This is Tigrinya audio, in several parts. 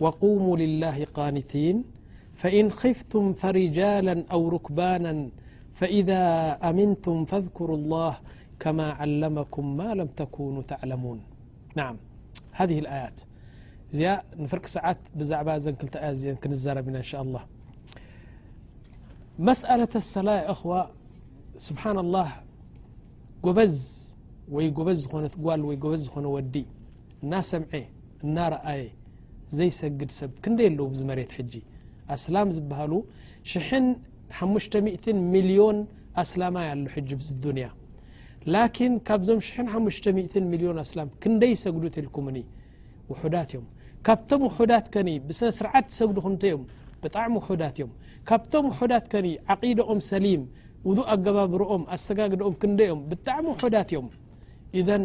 وقوموا لله قانتين فإن خفتم فرجالا أو ركبانا فإذا أمنتم فاذكروا الله كما علمكم ما لم تكنوا تعلمون نع هذه الآيت ي نفرق سعت بع زنكلي نزرب ና ان شاء الله مسألة سل يإخو سبحان الله ጎበዝ وي بዝ ن ل ዝ ن وዲ نسمع እናረኣየ ዘይሰግድ ሰብ ክንደይ ኣለዉ ብዚ መሬት ሕጂ ኣስላም ዝበሃሉ ሽሕን ሓሙሽተ ሚእትን ሚልዮን ኣስላማይ ኣሎ ሕጂ ብዚ ዱንያ ላኪን ካብዞም ሽሕን ሓሙሽተ ሚእትን ሚልዮን ኣስላም ክንደይ ይሰግዱ ትልኩምኒ ውሑዳት እዮም ካብቶም ውሑዳት ከኒ ብስነ ስርዓት ትሰግዱ ክንተ እዮም ብጣዕሚ ውሑዳት እዮም ካብቶም ውሑዳት ከኒ ዓቂደኦም ሰሊም ውዱእ ኣገባብርኦም ኣሰጋግደኦም ክንደይ እዮም ብጣዕሚ ውሑዳት እዮም ኢዘን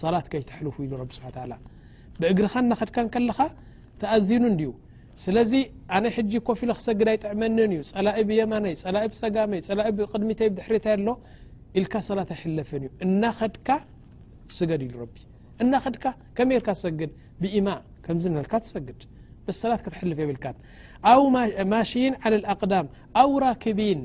ሰላት ከይተሕልፉ ኢሉ ረቢ ስብሓን ወተዓላ ብእግርኻ እናኸድካ እንከለኻ ተኣዚኑ እንድዩ ስለዚ ኣነ ሕጂ ኮፍ ኢለ ክሰግድ ኣይጥዕመንን እዩ ጸላኢ ብየማነይ ጸላኢ ብጸጋመይ ጸላኢ ብቅድሚተይ ብድሕሪተይ ኣሎ ኢልካ ሰላት ኣይሕለፍን እዩ እናኸድካ ስገድ ኢሉ ረቢ እናኸድካ ከመይ ኢልካ ትሰግድ ብኢማ ከምዚ ንልካ ትሰግድ በስ ሰላት ከተሕልፍ የብልካን ኣው ማሽይን ዓለ ልኣቅዳም ኣው ራክቢን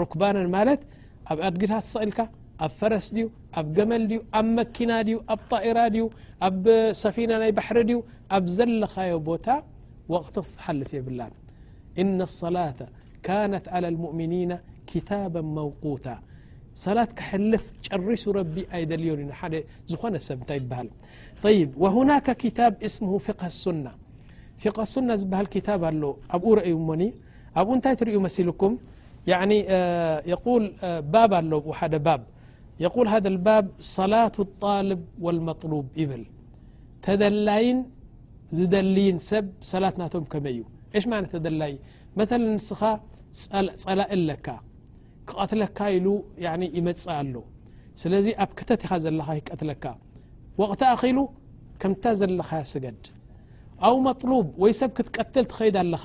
ሩክባንን ማለት ኣብ ኣድግታት ተሰቂልካ ኣብ ፈረስ ድዩ ኣብ ገመል ድዩ ኣብ መኪና ድዩ ኣብ ጣራ ድዩ ኣብ ሰፊና ናይ ባሕሪ ድዩ ኣብ ዘለኻዮ ቦታ ወቅቲ ክትሓልፍ የብላን እነ ሰላተ ካነት ላ ልሙእምኒና ክታባ መውቁታ ሰላት ክሕልፍ ጨሪሱ ረቢ ኣይደልዮን ዩ ሓደ ዝኾነ ሰብ እንታይ ይበሃል ይ ወሁናከ ክታብ እስም ፍቅ ሱና ፍቅ ሱና ዝበሃል ክታብ ኣሎ ኣብኡ ረእዩ ሞኒ ኣብኡ እንታይ ትርእዩ መሲልኩም የል ባብ ኣሎ ብ ሓደ ባብ የል ሃ ባብ ሰላት ጣልብ ወልመጥሉብ ይብል ተደላይን ዝደልይን ሰብ ሰላት ናቶም ከመይ እዩ እሽ ማለ ተደላይ መተ ንስኻ ፀላእ ኣለካ ክቐትለካ ኢሉ ይመፅእ ኣሎ ስለዚ ኣብ ክተት ኢኻ ዘለኻ ይቀትለካ ወቕቲ ኣኺሉ ከምታ ዘለኻያ ስገድ ኣው መጥሉብ ወይ ሰብ ክትቀትል ትኸይድ ኣለኻ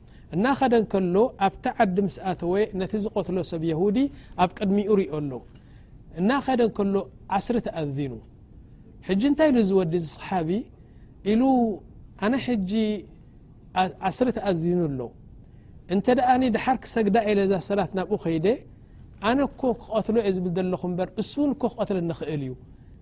እናኸደ እንከሎ ኣብቲ ዓዲ ምስ ኣተወ ነቲ ዝቐትሎ ሰብ የሁዲ ኣብ ቅድሚኡ ሪኦ ኣሎ እናኸደ እንከሎ ዓስሪ ተኣዚኑ ሕጂ እንታይ ኢሉ ዝወዲ እዚ ሰሓቢ ኢሉ ኣነ ሕጂ ዓስሪ ተኣዚኑ ኣሎ እንተ ደኣኒ ድሓር ክሰግዳ ኢለ እዛ ሰላት ናብኡ ከይደ ኣነ እኮ ክቐትሎ እየ ዝብል ዘለኹ እምበር እሱውን እኮ ክቐትለኒ ኽእል እዩ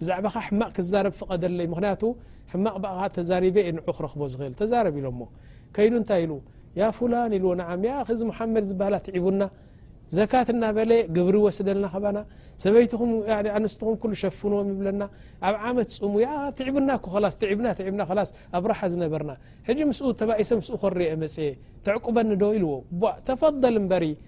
ብዛዕባኻ ሕማቅ ክዛረብ ፍቀደለይ ምክንያቱ ሕማቅ ብኣኻ ተዛሪበ እየ ንዑ ክረክቦ ዝክእል ተዛረብ ኢሎሞ ከይዱ እንታይ ኢሉ ያ ፉላን ኢልዎ ንዓም ያ ኣኺ እዚ ሙሓመድ ዝበሃል ኣትዒቡና ዘካት እናበለ ግብሪ ይወስደልና ካባና ሰበይትኹም ኣንስትኹም ኩሉ ሸፍንዎም ይብለና ኣብ ዓመት ጽሙ ያ ኣትዒቡና እኮ ኸላስ ትዒብና ትዒብና ኸላስ ኣብ ራሓ ዝነበርና ሕጂ ምስኡ ተባኢሰ ምስኡ ኮርየ መጽየ ተዕቁበኒ ዶ ኢልዎ ቧእ ተፈደል እምበሪ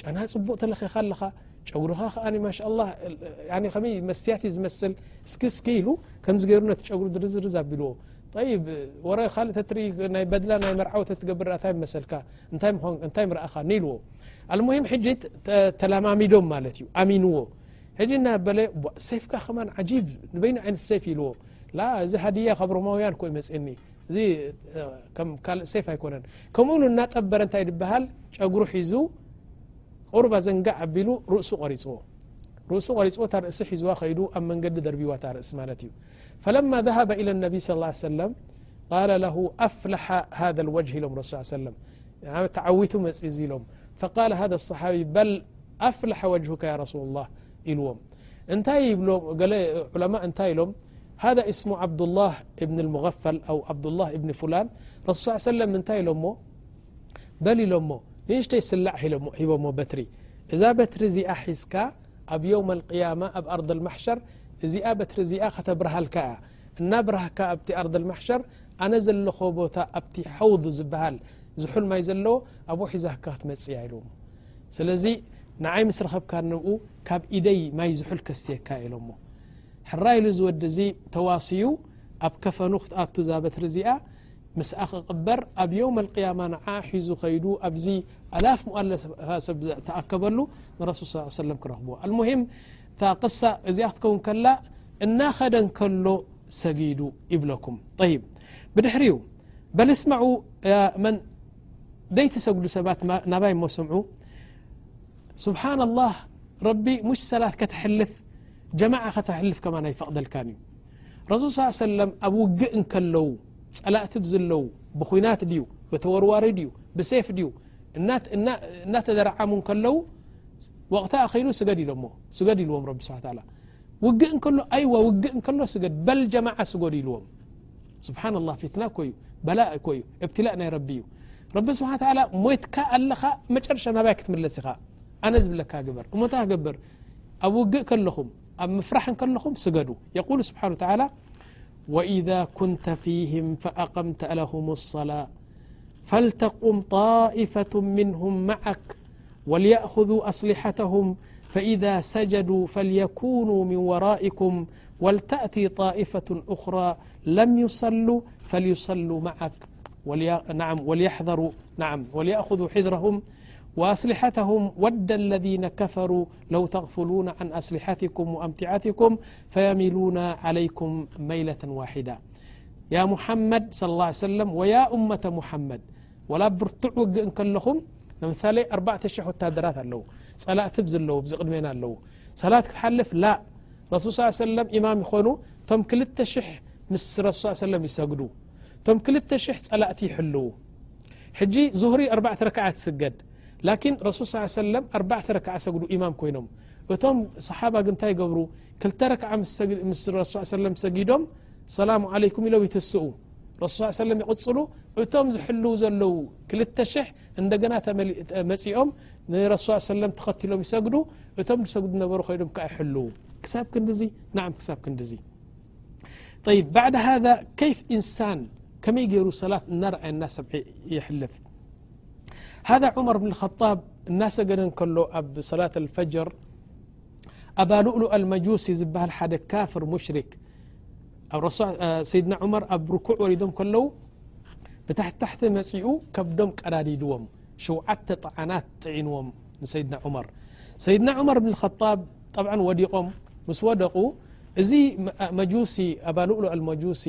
ጨና ጽቡቅ ተለኪካ ኣለካ ጨጉርካ ከኣ ማሻላህ ከመይ መስትያት እዩ ዝመስል እስኪ እስኪ ኢሉ ከምዚ ገይሩ ነቲ ጨጉሪ ድርዝርዝ ኣቢልዎ طይብ ወረ ካልእ ተትርኢ ናይ በድላ ናይ መርዓወ ተትገብር ታይ መሰልካ እንታይ ምርኣኻ ንኢልዎ ኣልሙሂም ሕጂ ተላማሚዶም ማለት እዩ ኣሚንዎ ሕጂ እናበለ ሰይፍካ ከማን ዓጂብ ንበይኑ ዓይነት ሰይፍ ኢልዎ እዚ ሃድያ ካብ ሮማውያን ኮይ መጽኒ እዚ ካልእ ሴፍ ኣይኮነን ከምኡ ሉ እናጠበረ እንታይ ድበሃል ጨጉሩ ሒዙ ቁርባ ዘንጋዕ ኣቢሉ ርእሱ ቆሪፅዎ ርእሱ ቆሪፅዎ እታ ርእሲ ሒዝዋ ከይዱ ኣብ መንገዲ ደርቢዋ እታ ርእሲ ማለት እዩ ፈለማ ذሃበ ኢለ ነቢ ስ ሰለም ቃለ ለሁ ኣፍላሓ ሃذ ልወጅህ ኢሎም ረሱ ሰለም ተዓዊቱ መፅ እዚ ኢሎም ፈቃል ሃذ صሓቢ በል ኣፍላሓ ወጅሁካ ያ ረሱሉ ላህ ኢልዎም እንታይ ይብሎ ገለ ዑለማእ እንታይ ኢሎም ሃذ እስሙ ዓብዱላህ እብኒ ልሙغፈል ኣው ዓብዱላህ እብኒ ፉላን ረሱል ስ ሰለም እንታይ ኢሎሞ በል ኢሎሞ ንእሽተይ ስላዕ ሂቦሞ በትሪ እዛ በትሪ እዚኣ ሒዝካ ኣብ የውም ኣልቅያማ ኣብ ኣርض ልማሕሸር እዚኣ በትሪ እዚኣ ከተብርሃልካ እያ እና ብራህካ ኣብቲ ኣርض ልማሕሸር ኣነ ዘለኾ ቦታ ኣብቲ ሐውض ዝበሃል ዝሑል ማይ ዘለዎ ኣብኡ ሒዛካ ክትመፅእ እያ ኢሎሞ ስለዚ ንዓይ ምስ ረኸብካኒ ንብኡ ካብ ኢደይ ማይ ዝሑል ከስትየካ እየ ኢሎሞ ሕራይ ኢሉ እዚ ወዲ እዚ ተዋስዩ ኣብ ከፈኑ ክትኣቱ እዛ በትሪ እዚኣ ምስኣ ክቕበር ኣብ ዮውም ኣልቅያማ ንዓ ሒዙ ከይዱ ኣብዚ ኣላፍ ሙኣለፋ ሰብ ዝተኣከበሉ ንረሱል ስ ሰለም ክረኽብዎ ኣልሙሂም እታ ቅሳ እዚኣ ክትከውን ከላ እናኸደ እንከሎ ሰጊዱ ይብለኩም ይብ ብድሕሪኡ በል እስማዑ መን ዘይትሰግዱ ሰባት ናባይ እሞ ስምዑ ስብሓና ላህ ረቢ ሙሽ ሰላት ከተሕልፍ ጀማዓ ከተሕልፍ ከማን ኣይፈቕደልካን እዩ ረሱል ስ ሰለም ኣብ ውግእ እንከለዉ ፀላእቲ ብዝለዉ ብኩናት ድዩ ብተወርዋሪ ድዩ ብሴፍ ድዩ እናተደረዓሙ እንከለዉ ወቕቲ ኣኺሉ ስገድ ኢሎሞ ስገድ ኢልዎም ረቢ ስብሓ ውግእ እንከሎ ኣይዋ ውግእ እንከሎ ስገድ በል ጀማዓ ስገዱ ኢልዎም ስ ه ፊትና ዩ በላ ዩ እብትላእ ናይ ረቢ እዩ رب سبحان و تعالى ميتك ال مرشة نبي كتملسخ أنا زبلك قبر مت قبر أ وقء كلخم أ مفرح كلخم سجدو يقول سبحانه و تعالى وإذا كنت فيهم فأقمت لهم الصلاة فلتقم طائفة منهم معك وليأخذوا أصلحتهم فإذا سجدوا فليكونوا من ورائكم ولتأتي طائفة أخرى لم يصلوا فليصلوا معك رعوليأخذوا حذرهم وأصلحتهم ود الذين كفروا لو تغفلون عن أسلحتكم و أمتعتكم فيملون عليكم ميلة واحدة يا محمد صلى الله عيه سلم ويا أمة محمد ول برتع وجء كلم مثل بع ش وتدرت الو لقتبلو قدمن لو صل كتحلف ل ረሱል ስ ሰለም ኢማም ይኾኑ እቶም ክልተ ሽሕ ምስ ረሱ ስ ሰለም ይሰግዱ እቶም ክልተ ሽሕ ጸላእቲ ይሕልዉ ሕጂ ዙህሪ ኣርባዕተ ረክዓ እያ ትስገድ ላኪን ረሱል ስ ሰለም ኣርባዕተ ረክዓ ሰግዱ ኢማም ኮይኖም እቶም ሰሓባ ግን እንታይ ይገብሩ ክልተ ረክዓ ምስ ረሱ ስ ሰለም ሰጊዶም ሰላሙ ዓለይኩም ኢሎም ይትስኡ ረሱል ስ ሰለም ይቕጽሉ እቶም ዝሕልዉ ዘለዉ ክልተ ሽሕ እንደገና መፂኦም ንረሱ ሰለም ተኸትሎም ይሰግዱ እቶም ዝሰግዱ ነበሩ ኮይዶም ከዓ ይሕልው ክሳብ ክንዲዙ ናዓ ክሳብ ክንዲዙ ይ ባዕድ ሃ ከይፍ ኢንሳን ከመይ ገይሩ ሰላት እናርኣየ እና ሰብሒ ይሕልፍ ሃذ ዑመር ብን ጣብ እናሰገደ ከሎ ኣብ ሰላት ፈጅር ኣባልኡሉ ኣልመጁሲ ዝበሃል ሓደ ካፍር ሙሽሪክ ሰይድና ዑመር ኣብ ርኩዕ ወሪዶም ከለዉ ብታሕታሕተ መፅኡ ከብዶም ቀዳዲድዎም ሸውዓተ ጣዓናት ጥዒንዎም ንሰይድና ዑመር ሰይድና ዑመር ብን ጣብ ጠብ ወዲቖም ምስ ወደቑ እዚ መጁሲ ኣባልእሉ ኣልመጁሲ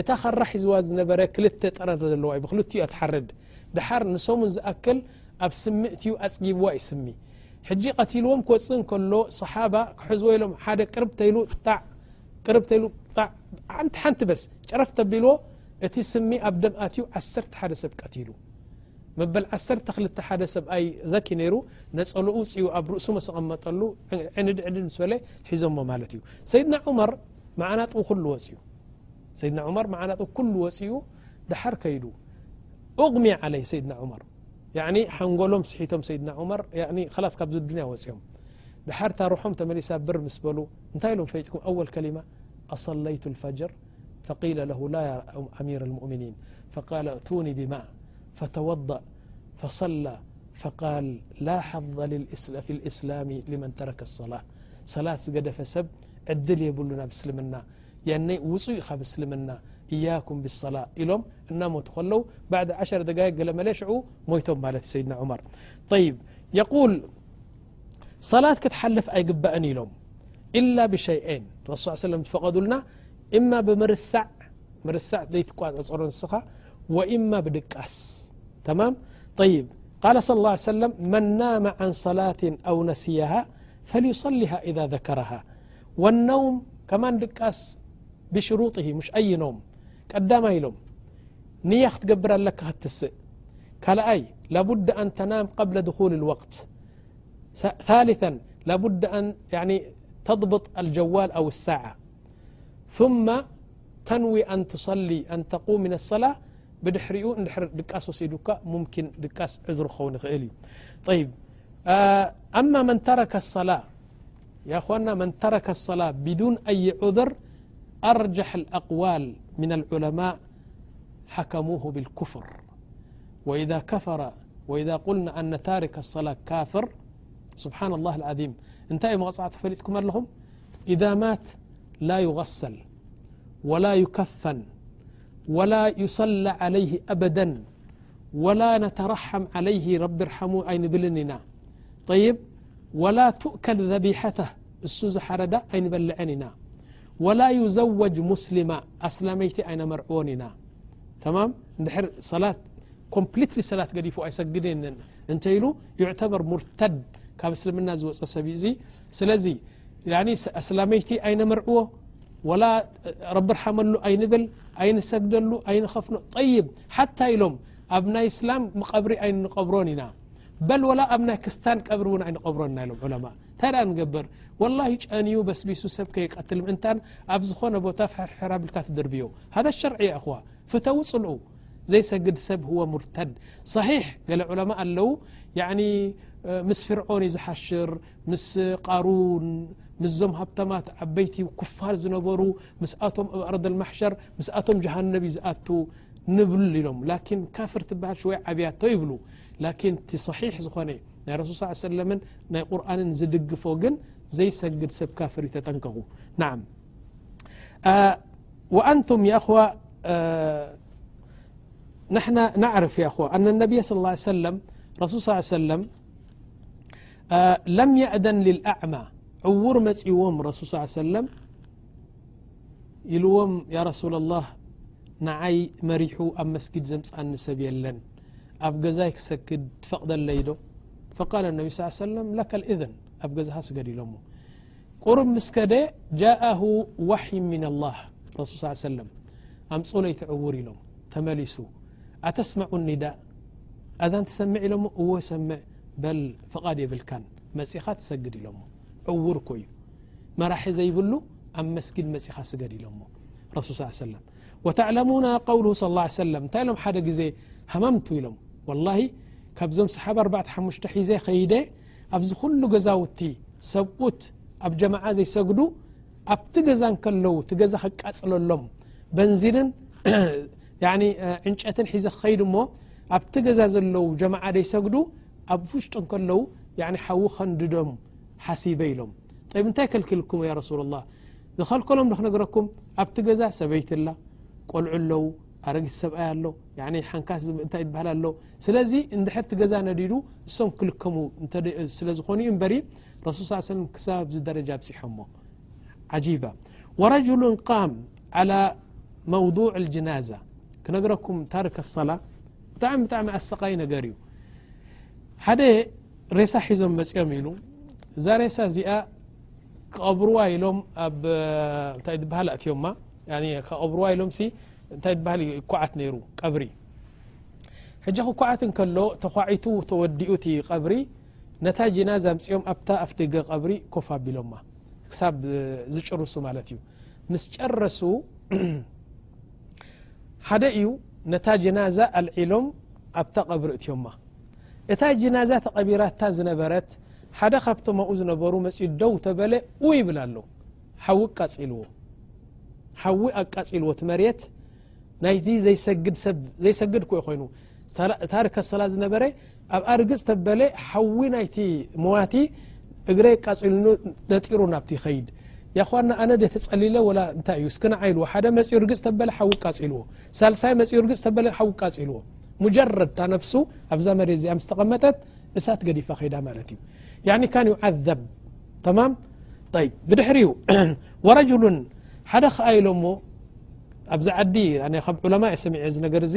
እታ ካራ ሒዝዋ ዝነበረ ክልተ ጠረር ዘለዋ ዩ ብክልቲኡ ኣትሓርድ ድሓር ንሰሙ ዝኣክል ኣብ ስምእትዩ ኣፅጊብዋ ዩ ስሚ ሕጂ ቀትልዎም ክወፅእ ከሎ ሰሓባ ክሕዝወ ኢሎም ሓደ ቅርብ ተይሉ ጣዕ ቅርብ ተሉ ሓንቲ ሓንቲ በስ ጨረፍ ተቢልዎ እቲ ስሚ ኣብ ደም ኣትዩ ዓሰርተ ሓደ ሰብ ቀቲሉ መበል ዓሰርተ ክልተ ሓደ ሰብኣይ ዘኪ ነይሩ ነፀልኡ ውፅኡ ኣብ ርእሱ መሰቐመጠሉ ዕንድ ዕንድ ምስ በለ ሒዞሞ ማለት እዩ ሰይድና ዑመር መዓናጥኡ ኩሉ ወፅኡ ሰይድና ዑመር መዓናጥኡ ኩሉ ወፅኡ ድሓር ከይዱ ኡቕሚያ ዓለይ ሰይድና ዑመር ሓንጎሎም ስሒቶም ሰይድና ዑመር ላስ ካብዚ ዱንያ ወፅኦም دحرت رحم تملس بر مسل نت لهم فيتكم أول كلمة أصليت الفجر فقيل له لا ي أمير المؤمنين فقال اقتوني بما فتوضأ فصلى فقال لا حظ في الإسلام لمن ترك الصلاة صلاة سقدف سب عدل يبلنا بسلمنا يأن وፅ سلمن اياكم بالصلاة إلم እن مت لو بعد ع دጋي قل مل شع ሞيቶም سيدنا عمر طيب يقول صلاة كتحلف ኣيقبእ إሎم إلا بشيئين رس ي وسم تفقدلና إما بر يرስ وإما بድቃስ تما طيب قال صى الله عيه وسلم من نام عن صلاة أو نسيها فليصلها إذا ذكرها والنوم كم ቃስ بشروطه مش أي نم قدم يلم ني ختقبر لك تسء كلأي لبد أن تنام قبل دخول الوقت ثالثا لبد أن يعني تضبط الجوال أو الساعة ثم تنوي أن تصلي أن تقوم من الصلاة بدحر در دقس وسيدك ممكن دقس عذر خو نخل ي طيب أما من ترك الصلاة يا خوانا من ترك الصلاة بدون أي عذر أرجح الأقوال من العلماء حكموه بالكفر وإذا كفر و إذا قلنا أن تارك الصلاة كافر سبحان الله العظيم انتي مغصعت فلتكم لهم إذا مات لا يغسل و لا يكفن و لا يصلى عليه أبدا و لا نترحم عليه رب ارحمو أي نبلننا طيب و لا تؤكل ذبيحته اسو زحردا أي نبلعننا ወላ ዩዘወጅ ሙስሊማ ኣስላመይቲ ኣይነመርዕዎን ኢና ተማም እንድሕር ሰላት ኮምፕሊትሊ ሰላት ገዲፉ ኣይሰግድን እንተ ኢሉ ይዕተበር ሙርተድ ካብ እስልምና ዝወፀ ሰብ እዩ እዚ ስለዚ ያኒ ኣስላመይቲ ኣይነመርዕዎ ወላ ረቢ ርሓመሉ ኣይንብል ኣይንሰግደሉ ኣይንኸፍኖ ጠይብ ሓታ ኢሎም ኣብ ናይ እስላም መቐብሪ ኣይንቐብሮን ኢና በል ወላ ኣብ ናይ ክስታን ቀብሪ እውን ኣይንቐብሮን ኢና ኢሎም ዑለማ እንታይ ደኣ ንገበር ወላሂ ጨንዩ በስቢሱ ሰብ ከይቀትል ምእንታን ኣብ ዝኾነ ቦታ ፍሕርሕር ኣብልካ ትድርብዮ ሀዛ ሸርዕ ያእኽዋ ፍተዉ ጽልኡ ዘይሰግድ ሰብ ህወ ሙርተድ ሰሒሕ ገለ ዑለማ ኣለው ያዕኒ ምስ ፍርዖን እዩ ዝሓሽር ምስ ቃሩን ምስዞም ሃብተማት ዓበይቲ ኩፋር ዝነበሩ ምስኣቶም ኣብ ኣርድ ልማሕሸር ምስኣቶም ጀሃነብ እዩ ዝኣቱ ንብል ኢሎም ላኪን ካፍር ትበሃል ሽወይ ዓብያቶ ይብሉ ላኪን እቲ ሰሒሕ ዝኾነ ن رسل صل ى عليه وسلم ي قرن زدقف ن زيسجد سب كافر يتጠنكغ نعم وأنتم ي خو نحن نعرف ي و أن النبي صى الله عيه سلم رسول صلى ال عيه وسلم لم يأدن للأعمى عور مፅوم رسل صلى اله عليه سلم ኢልዎም ያ ረሱላ ላህ ንዓይ መሪሑ ኣብ መስጊድ ዘምፅኣኒ ሰብ የለን ኣብ ገዛይ ክሰግድ ትፈቕደለይ ዶ ፈቃል ነቢ ስ ሰለም ለካ እዝን ኣብ ገዛኻ ስገድ ኢሎሞ ቁሩብ ምስ ከደ ጃእሁ ዋሕይ ምና ላህ ረሱል ስ ሰለም ኣምፁለይ ትዕውር ኢሎም ተመሊሱ ኣተስማዑ ኒዳእ ኣዛን ትሰምዕ ኢሎሞ እዎ ይሰምዕ በል ፍቓድ የብልካን መጺኻ ትሰግድ ኢሎሞ ዕዉር እኮ እዩ መራሒ ዘይብሉ ኣብ መስጊድ መጺኻ ስገድ ኢሎሞ ረሱል ስ ሰለም ወተዕለሙና ቀውሉ ስ ላ ሰለም እንታይ ኢሎም ሓደ ግዜ ሃማምቱ ኢሎም ወላሂ ካብዞም ሰሓብ ኣርባዕተ ሓሙሽተ ሒዘ ከይደ ኣብዚ ኩሉ ገዛውቲ ሰብኡት ኣብ ጀማዓ ዘይሰግዱ ኣብቲ ገዛ እንከለዉ እቲ ገዛ ከቃፅለሎም በንዚንን ዕንጨትን ሒዘ ክኸይድ እሞ ኣብቲ ገዛ ዘለዉ ጀማዓ ዘይሰግዱ ኣብ ውሽጢ ከለዉ ሓዊ ከንድዶም ሓሲበ ኢሎም ጠይብ እንታይ ከልክልኩም ያ ረሱላ ላህ ዝኸልከሎም ዶ ክነግረኩም ኣብቲ ገዛ ሰበይቲ ኣላ ቆልዑ ኣለዉ ኣረጊት ሰብኣይ ኣሎ ሓንካስ እንታይ ዝበሃል ኣሎ ስለዚ እንድሕር እቲ ገዛ ነዲዱ እሶም ክልከሙ ስለ ዝኾኑ እዩ እበሪ ረሱል ስ ሰለም ክሳብ ኣብዚ ደረጃ ኣብፅሖሞ ዓጂባ ወረጅሉ ቃም ዓላ መውضዕ ልጅናዛ ክነግረኩም ታርክ ኣሰላ ብጣዕሚ ብጣዕሚ ኣሰቃይ ነገር እዩ ሓደ ሬሳ ሒዞም መፅኦም ኢሉ እዛ ሬሳ እዚኣ ክቐብርዋ ኢሎም ኣብ እንታይ ዝበሃል ኣእትዮማ ክቐብርዋ ኢሎም ሲ እንታይ ዝበሃል እዩ ይኳዓት ነይሩ ቀብሪ ሕጂ ክኳዓት እንከሎ ተኳዒቱ ተወዲኡ እቲ ቀብሪ ነታ ጅናዛ ኣምፅኦም ኣብታ ኣፍ ደገ ቀብሪ ኮፍ ኣቢሎማ ክሳብ ዝጭርሱ ማለት እዩ ምስ ጨረሱ ሓደ እዩ ነታ ጅናዛ ኣልዒሎም ኣብታ ቐብሪ እትዮማ እታ ጅናዛ ተቐቢራታ ዝነበረት ሓደ ካብቶም ኣብኡ ዝነበሩ መፅ ደው ተበለ ኡይ ይብል ኣሎ ሓዊ ኣቃፂልዎ ሓዊ ኣቃፂልዎ እቲ መሬት ናይቲ ዘይሰግድ ሰብ ዘይሰግድ ኮዩ ኮይኑ እታ ርከሰላ ዝነበረ ኣብኣ ርግፅ ተበለ ሓዊ ናይቲ መዋቲ እግረ ቃፂሉ ነጢሩ ናብቲ ይኸይድ ያኳና ኣነ ደ ተፀሊለ ወላ እንታይ እዩ እስክ ንዓ ኢልዎ ሓደ መፅኡ ርግፅ ተበለ ሓዊ ቃፂልዎ ሳልሳይ መፅኡ ርግፅ ተበለ ሓዊ ቃፂልዎ ሙጀረድ እታ ነፍሱ ኣብዛ መሬት እዚኣ ምስ ተቐመጠት እሳት ገዲፋ ከይዳ ማለት እዩ ያኒ ካን ዩዓዘብ ተማም ይብ ብድሕሪ እዩ ወረጅሉን ሓደ ከኣ ኢሎሞ ኣብዚ ዓዲ ካብ ዑለማ እየ ሰሚዐ እዚ ነገር እዚ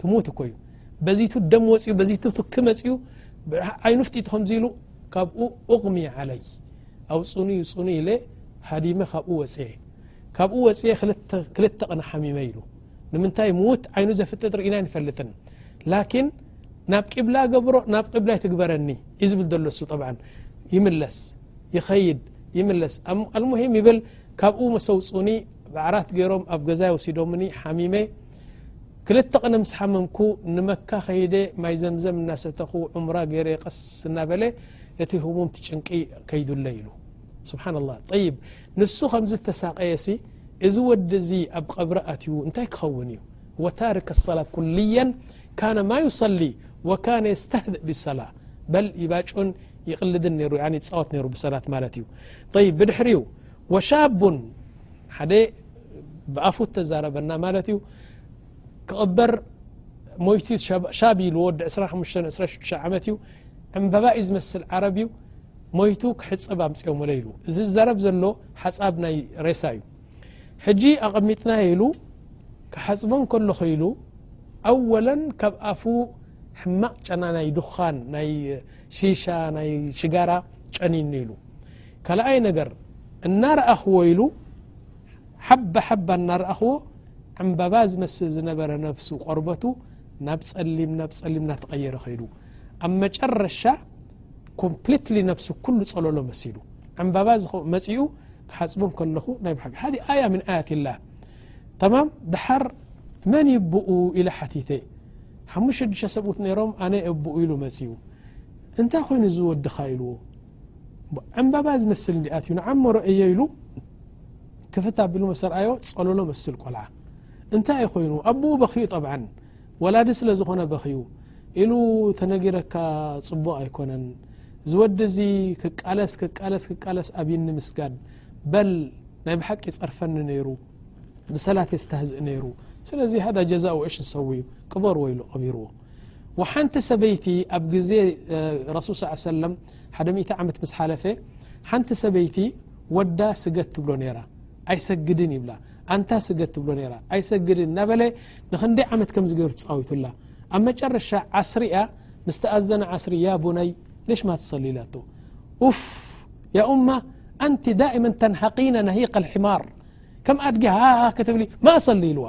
ትሙት እኮ እዩ በዚቱ ደም ወፅኡ በዚቱ ትኪ መፅኡ ዓይኑ ፍጢጡ ከምዚ ኢሉ ካብኡ ኡቕሚ ዓለይ ኣብ ፅኑ ዩ ፅኑ ኢለ ሃዲመ ካብኡ ወፅየ ካብኡ ወፅየ ክልተ ቕኒ ሓሚመ ኢሉ ንምንታይ ሙት ዓይኑ ዘፍጥጥ ርኢና ኣይንፈልጥን ላኪን ናብ ቂብላ ገብሮ ናብ ቂብላ ይትግበረኒ እዩ ዝብል ዘሎ እሱ ጠብዓ ይምለስ ይኸይድ ይምለስ ኣልሙሂም ይብል ካብኡ መሰውፁኒ ብዓራት ገይሮም ኣብ ገዛይ ወሲዶምኒ ሓሚመ ክልተ ቅነ ምስ ሓመምኩ ንመካ ከይደ ማይ ዘምዘም እናሰተኹ ዑምራ ገይረ ቀስ እናበለ እቲ ህሙምቲ ጭንቂ ከይዱለይ ኢሉ ስብሓን ላህ ጠይብ ንሱ ከምዚ ተሳቀየሲ እዚ ወዲ እዚ ኣብ ቐብሪ ኣትዩ እንታይ ክኸውን እዩ ወ ታርክ ኣሰላ ኩልያን ካነ ማ ዩሰሊ ወካነ የስተህድእ ብሰላ በል ይባጩን ይቕልድን ነሩ ይፃወት ነሩ ብሰላት ማለት እዩ ይ ብድሕሪኡ ወሻቡን ሓደ ብኣፉ ተዛረበና ማለት እዩ ክቕበር ሞይቱ ሻብ ኢሉ ወዲ 2526 ዓመት እዩ ዕምበባ እዩ ዝመስል ዓረብ እዩ ሞይቱ ክሕፅብ ኣምፅኦምለ ኢሉ እዚ ዝዛረብ ዘሎ ሓፃብ ናይ ሬሳ እዩ ሕጂ ኣቐሚጥና ኢሉ ክሓፅቦ ከለኹ ኢሉ ኣወለን ካብ ኣፉ ሕማቕ ጨና ናይ ድዃን ናይ ሺሻ ናይ ሽጋራ ጨኒኒ ኢሉ ካልኣይ ነገር እናረኣኹዎ ኢሉ ሓባ ሓባ እናረኣኹዎ ዕምባባ ዝመስል ዝነበረ ነብሱ ቆርበቱ ናብ ፀሊም ናብ ፀሊም እናተቐየረ ከይዱ ኣብ መጨረሻ ኮምፕሊትሊ ነብሱ ኩሉ ፀለሎ መሲሉ ዕምባባ መፂኡ ክሓፅቡ ከለኹ ናይ ብሓቂ ሃ ኣያ ምን ኣያት ላ ተማም ድሓር መን ይብኡ ኢለ ሓቲተ ሓሙሽተ ሽዱሽተ ሰብኡት ነይሮም ኣነ እብኡ ኢሉ መፂኡ እንታይ ኮይኑ ዝወድኻ ኢልዎ ዕንባባ ዝመስል እንዲ ኣትዩ ንዓሞ ረአዮ ኢሉ ክፍት ኣቢሉ መስ ርኣዮ ጸለሎ መስል ቆልዓ እንታይ እይ ኮይኑ ኣቦኡ በክዩ ጠብዓ ወላዲ ስለ ዝኾነ በክዩ ኢሉ ተነጊረካ ጽቡቕ ኣይኮነን ዝወዲ እዚ ክቃለስ ክቃለስ ክቃለስ ኣብኒ ምስጋድ በል ናይ ብሓቂ ጸርፈኒ ነይሩ ብሰላት የስተህዝእ ነይሩ ስለዚ ሃዳ ጀዛኡ እሽ ዝሰውእዩ ቅበርዎ ኢሉ ቐቢርዎ ሓንቲ ሰበይቲ ኣብ ግዜ ረሱል ስ ሰለም ሓደ ሚእቲ ዓመት ምስ ሓለፈ ሓንቲ ሰበይቲ ወዳ ስገት ትብሎ ነራ ኣይሰግድን ይብላ ኣንታ ስገት ትብሎ ራ ኣይሰግድን እናበለ ንክንደይ ዓመት ከም ዝገይሩ ትፃዊቱላ ኣብ መጨረሻ ዓስሪ እያ ምስ ተኣዘነ ዓስሪ ያ ቡነይ ሌሽማ ትሰሊ ኢላቶ ኡፍ ያ እማ ኣንቲ ዳእመን ተንሃቂና ናሂቀ ልሕማር ከም ኣድጊ ሃሃ ክትብሊ ማእሰሊ ኢልዋ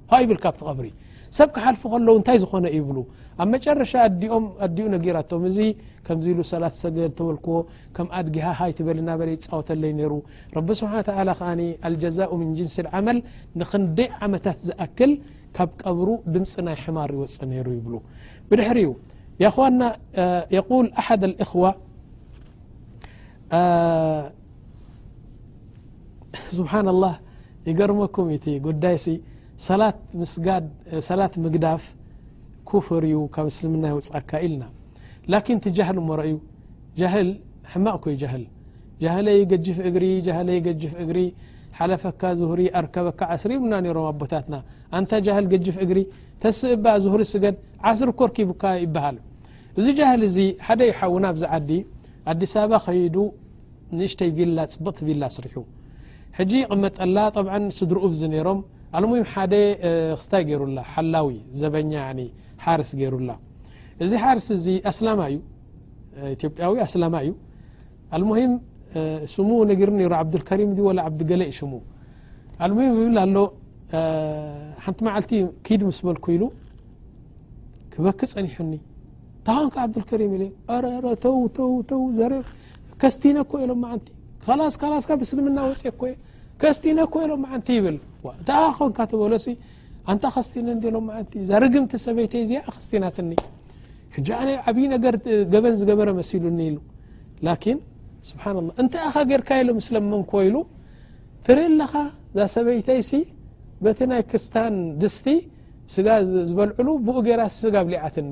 ዋ ይብል ካብቲ ቀብሪ ሰብ ክሓልፉ ከለዉ እንታይ ዝኾነ እዩ ይብሉ ኣብ መጨረሻ ኣዲኦም ኣዲኡ ነጊራቶም እዚ ከምዚ ኢሉ ሰላት ሰገድ ተበልክዎ ከም ኣድጊ ሃሃይ ትበል እናበለ ይፃወተለይ ነይሩ ረቢ ስብሓ ተላ ከኣ ኣልጀዛኡ ምን ጅንስ ዓመል ንክንደይ ዓመታት ዝኣክል ካብ ቀብሩ ድምፂ ናይ ሕማር ይወፅእ ነይሩ ይብሉ ብድሕሪ እዩ የና የል ኣሓደ እኽዋ ስብሓና ላህ ይገርመኩም ዩ እቲ ጉዳይ ሲ ሰላት ምስጋድ ሰላት ምግዳፍ ኩፍር ዩ ካብ እስልምና የውጻካ ኢልና ላኪን እቲ ጃህል እሞ ረእዩ ጃህል ሕማቕ ኮይ ጃህል ጃህለይ ገጅፍ እግሪ ጃህለይ ገጅፍ እግሪ ሓለፈካ ዝሁሪ ኣርከበካ ዓስሪ ይብሉና ነሮም ኣቦታትና ኣንታ ጃህል ገጅፍ እግሪ ተስእ እባ ዝሁሪ ስገድ ዓስሪ እኮ ኣርኪቡካ ይበሃል እዚ ጃህል እዚ ሓደ ይሓውና ኣብዚ ዓዲ ኣዲስ ኣበባ ከይዱ ንእሽተይ ቪላ ፅብቕቲ ቪላ ኣስሪሑ ሕጂ ይቕመጠላ ጠብዓ ስድርኡ ብዚ ነይሮም ኣልሙሂም ሓደ ክስታይ ገይሩላ ሓላዊ ዘበኛ ሓርስ ገይሩላ እዚ ሓርስ እዚ ኣስላማ እዩ ኢትዮጵያዊ ኣስላማ እዩ ኣልሙሂም ስሙ ነጊሩ ነይሩ ዓብዱልከሪም እ ወላ ዓብዲገለ እዩ ሽሙ ኣልሙሂም ይብል ኣሎ ሓንቲ መዓልቲ ኪድ ምስ በልኩ ኢሉ ክበኪ ጸኒሑኒ ታንካ ዓብዱልከሪም ኢለ ረረተውተውተው ዘር ከስቲነ እኮ ኢሎም መዓንቲ ላስ ካላስ ካብ እስልምና ወፅ እኮ ከስቲነ እኮ ኢሎም መዓንቲ ይብል እንታ ኮንካ ትበሎሲ ኣንታ ከስቲነ እንዲ ኢሎም መዓንቲ እዛ ርግምቲ ሰበይተይ እዚኣ ከስቲናትኒ ሕጂ ኣነ ዓብዪ ነገር ገበን ዝገበረ መሲሉኒ ኢሉ ላኪን ስብሓና ላ እንታይ ኢኻ ጌርካ ኢሉ ምስ ለመንኮ ኢሉ ትርኢ ኣለኻ እዛ ሰበይተይሲ በቲ ናይ ክስታን ድስቲ ስጋ ዝበልዕሉ ብኡ ገይራ ስጋ ኣብሊዓትኒ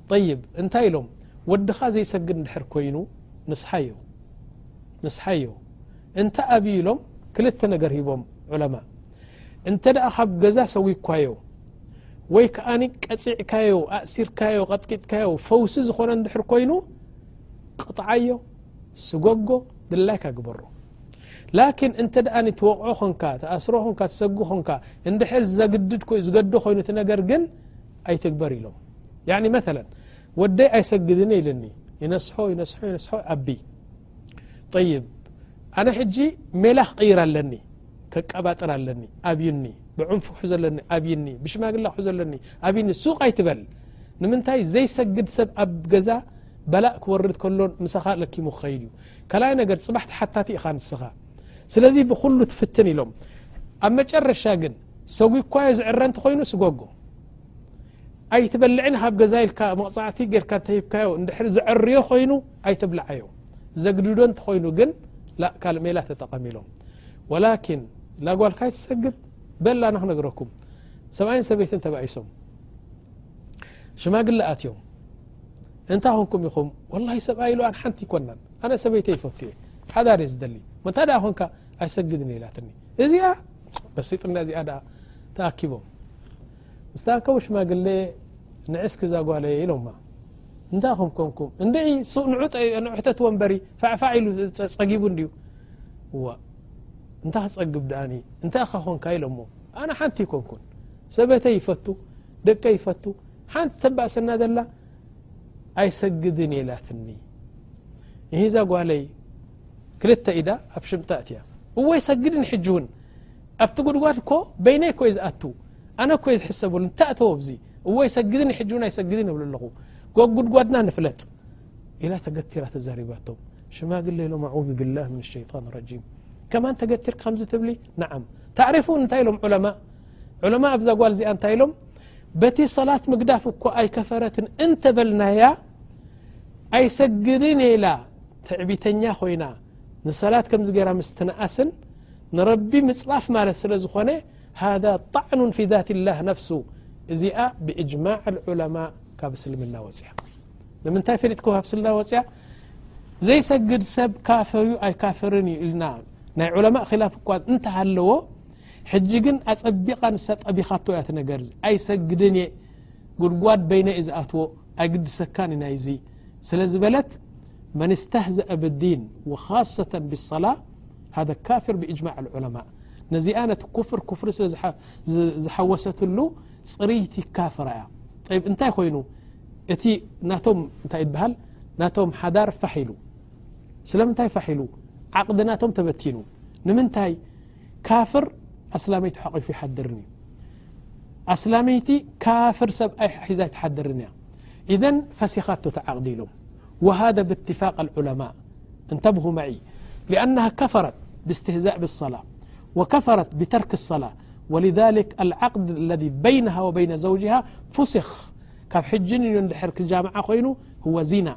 ጠይብ እንታይ ኢሎም ወድኻ ዘይሰግድ እንድሕር ኮይኑ ንስሓዮ ንስሓዮ እንተ ኣብዩ ኢሎም ክልተ ነገር ሂቦም ዑለማ እንተ ደኣ ካብ ገዛ ሰዊግኳዮ ወይ ከኣ ቀፂዕካዮ ኣእሲርካዮ ቀጥቂጥካዮ ፈውሲ ዝኾነ እንድሕር ኮይኑ ቕጥዓዮ ስጎጎ ድላይካ ግበሮ ላኪን እንተ ደኣ ትወቕዖ ኾንካ ተኣስሮ ኾንካ ትሰጉ ኾንካ እንድሕር ዘግድድ ዝገዶ ኮይኑ እቲ ነገር ግን ኣይትግበር ኢሎም ያኒ መለ ወደይ ኣይሰግድን ኢልኒ ይነስሖ ይነስሖ ይነስሖ ኣቢ ይብ ኣነ ሕጂ ሜላ ክቕይር ኣለኒ ከቀባጥር ኣለኒ ኣብዩኒ ብዕንፉ ክሑ ዘለኒ ኣብይኒ ብሽማግላ ክሑ ዘለኒ ኣብኒ ሱቅ ኣይትበል ንምንታይ ዘይሰግድ ሰብ ኣብ ገዛ በላእ ክወርድ ከሎ ምሳኻ ለኪሙ ክኸይድ እዩ ካልኣይ ነገር ፅባሕ ተሓታቲ ኢኻ ንስኻ ስለዚ ብኩሉ ትፍትን ኢሎም ኣብ መጨረሻ ግን ሰጒግኳዮ ዝዕረ እንተኾይኑ ስጎጎ ኣይትበልዕን ሃብ ገዛ ኢልካ መቕጻዕቲ ጌርካ እንተሂብካዮ እንድሕሪ ዘዐርዮ ኮይኑ ኣይተብልዓዮ ዘግድዶ እንተኾይኑ ግን ላእ ካልእ ሜላ ተጠቐም ኢሎም ወላኪን ላጓልካ ኣይትሰግብ በል ኣነ ክነግረኩም ሰብኣይን ሰበይትን ተባኢሶም ሽማግለ ኣትዮም እንታይ ኮንኩም ኢኹም ወላሂ ሰብኣይ ኢሉ ኣን ሓንቲ ይኮናን ኣነ ሰበይተ ይፈቱ እየ ሓዳር እየ ዝደሊ መታ ደኣ ኮንካ ኣይሰግድን እየ ኢላትኒ እዚኣ በሲጥና እዚኣ ድኣ ተኣኪቦም ምስ ተኣከቡ ሽማግሌ ንዕስኪ እዛ ጓለ ኢሎማ እንታይ ኹም ኮንኩም እንደ ሱቅ ንዑ ንሕተት ወንበሪ ፋዕፋዕ ኢሉ ፀጊቡ እንድዩ እዋ እንታይ ክፀግብ ድኣኒ እንታይ እኻ ኮንካ ኢሎሞ ኣነ ሓንቲ ይኮንኩን ሰበተ ይፈቱ ደቀ ይፈቱ ሓንቲ ተባእሰና ዘላ ኣይሰግድን የላትኒ እሂዛ ጓለይ ክልተ ኢዳ ኣብ ሽምጣ እትያ እወ ይሰግድ ን ሕጂ ውን ኣብቲ ጉድጓድ እኮ በይነይ እኮ እየ ዝኣቱ ኣነ እኮ እየ ዝሕሰበሉ እንታይ ኣተዎ ኣብዚ እወ ይሰግድ ን ሕጂ ውን ኣይሰግድን ይብሉ ኣለኹ ጎጉድጓድና ንፍለጥ ኢላ ተገቲራ ተዛሪባቶም ሽማግለ ኢሎም ኣዑዙ ብላህ ምን ሸይጣን ረጂም ከማን ተገቲርካ ከምዚ ትብሊ ንዓም ታዕሪፉ እንታይ ኢሎም ዑለማ ዑለማ ኣብዛ ጓል እዚኣ እንታይ ኢሎም በቲ ሰላት ምግዳፍ እኳ ኣይከፈረትን እንተበልናያ ኣይሰግድን ኢላ ትዕቢተኛ ኮይና ንሰላት ከምዚ ገይራ ምስ ትንኣስን ንረቢ ምጽራፍ ማለት ስለ ዝኾነ ሃذ ጣዕኑ ፊ ذት ላህ ነፍሱ እዚኣ ብእጅማዕ ዑለማء ካብ እስልምና ወፅያ ንምንታይ ፈሊጥክ ካብ እስልምና ወፅያ ዘይሰግድ ሰብ ካፈር ዩ ኣይካፍርን ዩ ኢልና ናይ ዑለማء ክላፍ እኳ እንተሃለዎ ሕጂ ግን ኣጸቢቓ ንሳ ጠቢኻቶ እያ ትነገር ኣይሰግድን እየ ጉድጓድ በይነ እዩ ዝኣትዎ ኣይግድሰካን እዩ ናይዚ ስለ ዝበለት መን እስተህዘኣ ብዲን ወኻሰተን ብሰላ ሃዛ ካፍር ብእጅማዕ ኣልዑለማእ ነዚኣ ነቲ ኩፍር ኩፍሪ ስለ ዝሓወሰትሉ ፅርይቲ ካፍራ እያ ጠይብ እንታይ ኮይኑ እቲ ናቶም እንታይ ይበሃል ናቶም ሓዳር ፋሕ ኢሉ ስለምንታይ ፋሕ ኢሉ ዓቕዲ ናቶም ተበቲኑ ንምንታይ كافر أسلميت حقف يحدرن أسلميت كافر سب حزي تحدرن اذ فسختتتعقد لم وهذا باتفاق العلماء نتبهمع لأنها كفرت باستهزاء بالصلاة و كفرت بترك الصلاة ولذلك العقد الذي بينها وبين زوجها فسخ كب حج دحر كجامع ين هو زنا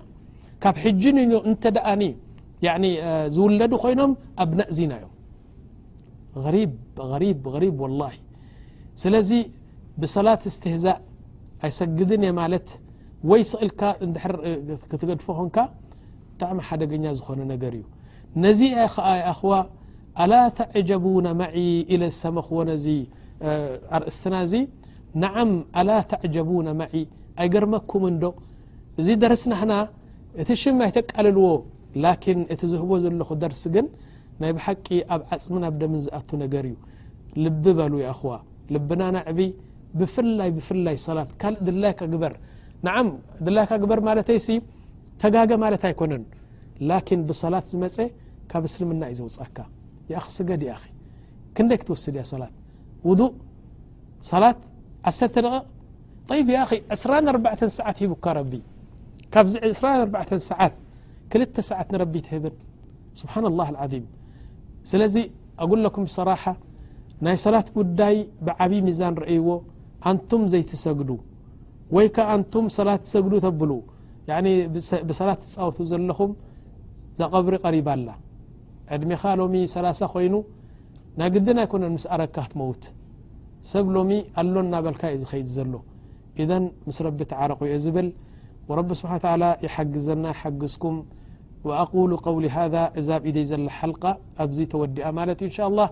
كب حج نت دأن ين ዝولد ኮينم أبنء زنة يم ስለዚ ብሰላት እስትህዛእ ኣይሰግድን እየ ማለት ወይ ስቕልካ ክትገድፎ ኮንካ ብጣዕሚ ሓደገኛ ዝኾነ ነገር እዩ ነዚ ከዓ ይኣኽዋ ኣላ ተዕጀቡና ማዒ ኢለ ዝሰመኽዎ ነዚ ኣርእስትና እዚ ንዓም ኣላ ተዕጀቡና ማዒ ኣይገርመኩም እንዶ እዚ ደርስናህና እቲ ሽም ኣይተቃልልዎ ላኪን እቲ ዝህቦ ዘለኹ ደርሲ ግን ናይ ብሓቂ ኣብ ዓጽምን ኣብ ደምን ዝኣቱ ነገር እዩ ልቢ በሉ የኣኽዋ ልብና ነዕቢ ብፍላይ ብፍላይ ሰላት ካልእ ድላይካ ግበር ንዓም ድላይካ ግበር ማለተይሲ ተጋገ ማለት ኣይኮነን ላኪን ብሰላት ዝመጸ ካብ እስልምና እዩ ዘውጻካ የኣኽ ስገድ የኣኺ ክንደይ ክትወስድ እያ ሰላት ውዱእ ሰላት ዓሰርተ ደቐቕ ጠይብ የኣኺ ዕስራን ኣርባዕተን ሰዓት ሂቡካ ረቢ ካብዚ ዕስራን ኣርባዕተን ሰዓት ክልተ ሰዓት ንረቢ ትህብን ስብሓ ላه ዓም ስለዚ ኣጉለኩም ብሰራሓ ናይ ሰላት ጉዳይ ብዓብዪ ሚዛን ረእይዎ ኣንቱም ዘይትሰግዱ ወይ ከ ኣንቱም ሰላት ትሰግዱ ተብሉ ብሰላት ትፃወቱ ዘለኹም ዛቐብሪ ቀሪባ ኣላ ዕድሜኻ ሎሚ ሰላሳ ኮይኑ ናይ ግድን ኣይኮነን ምስ ኣረካ ክትመውት ሰብ ሎሚ ኣሎ እናበልካ እዩ ዝኸይድ ዘሎ إذ مس رب تعرق ي زبل ورب سبحان و تعلى يحجزنا يحقزكم وأقول قول هذا ذ بإذي زل حلق أز توዲئ ملت إن شاء الله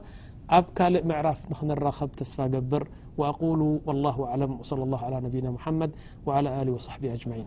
أب كلء معرف ننرخب تصفى قبر وأقول والله أعلم وصلى الله على نبينا محمد وعلى له وصحبه أجمعينك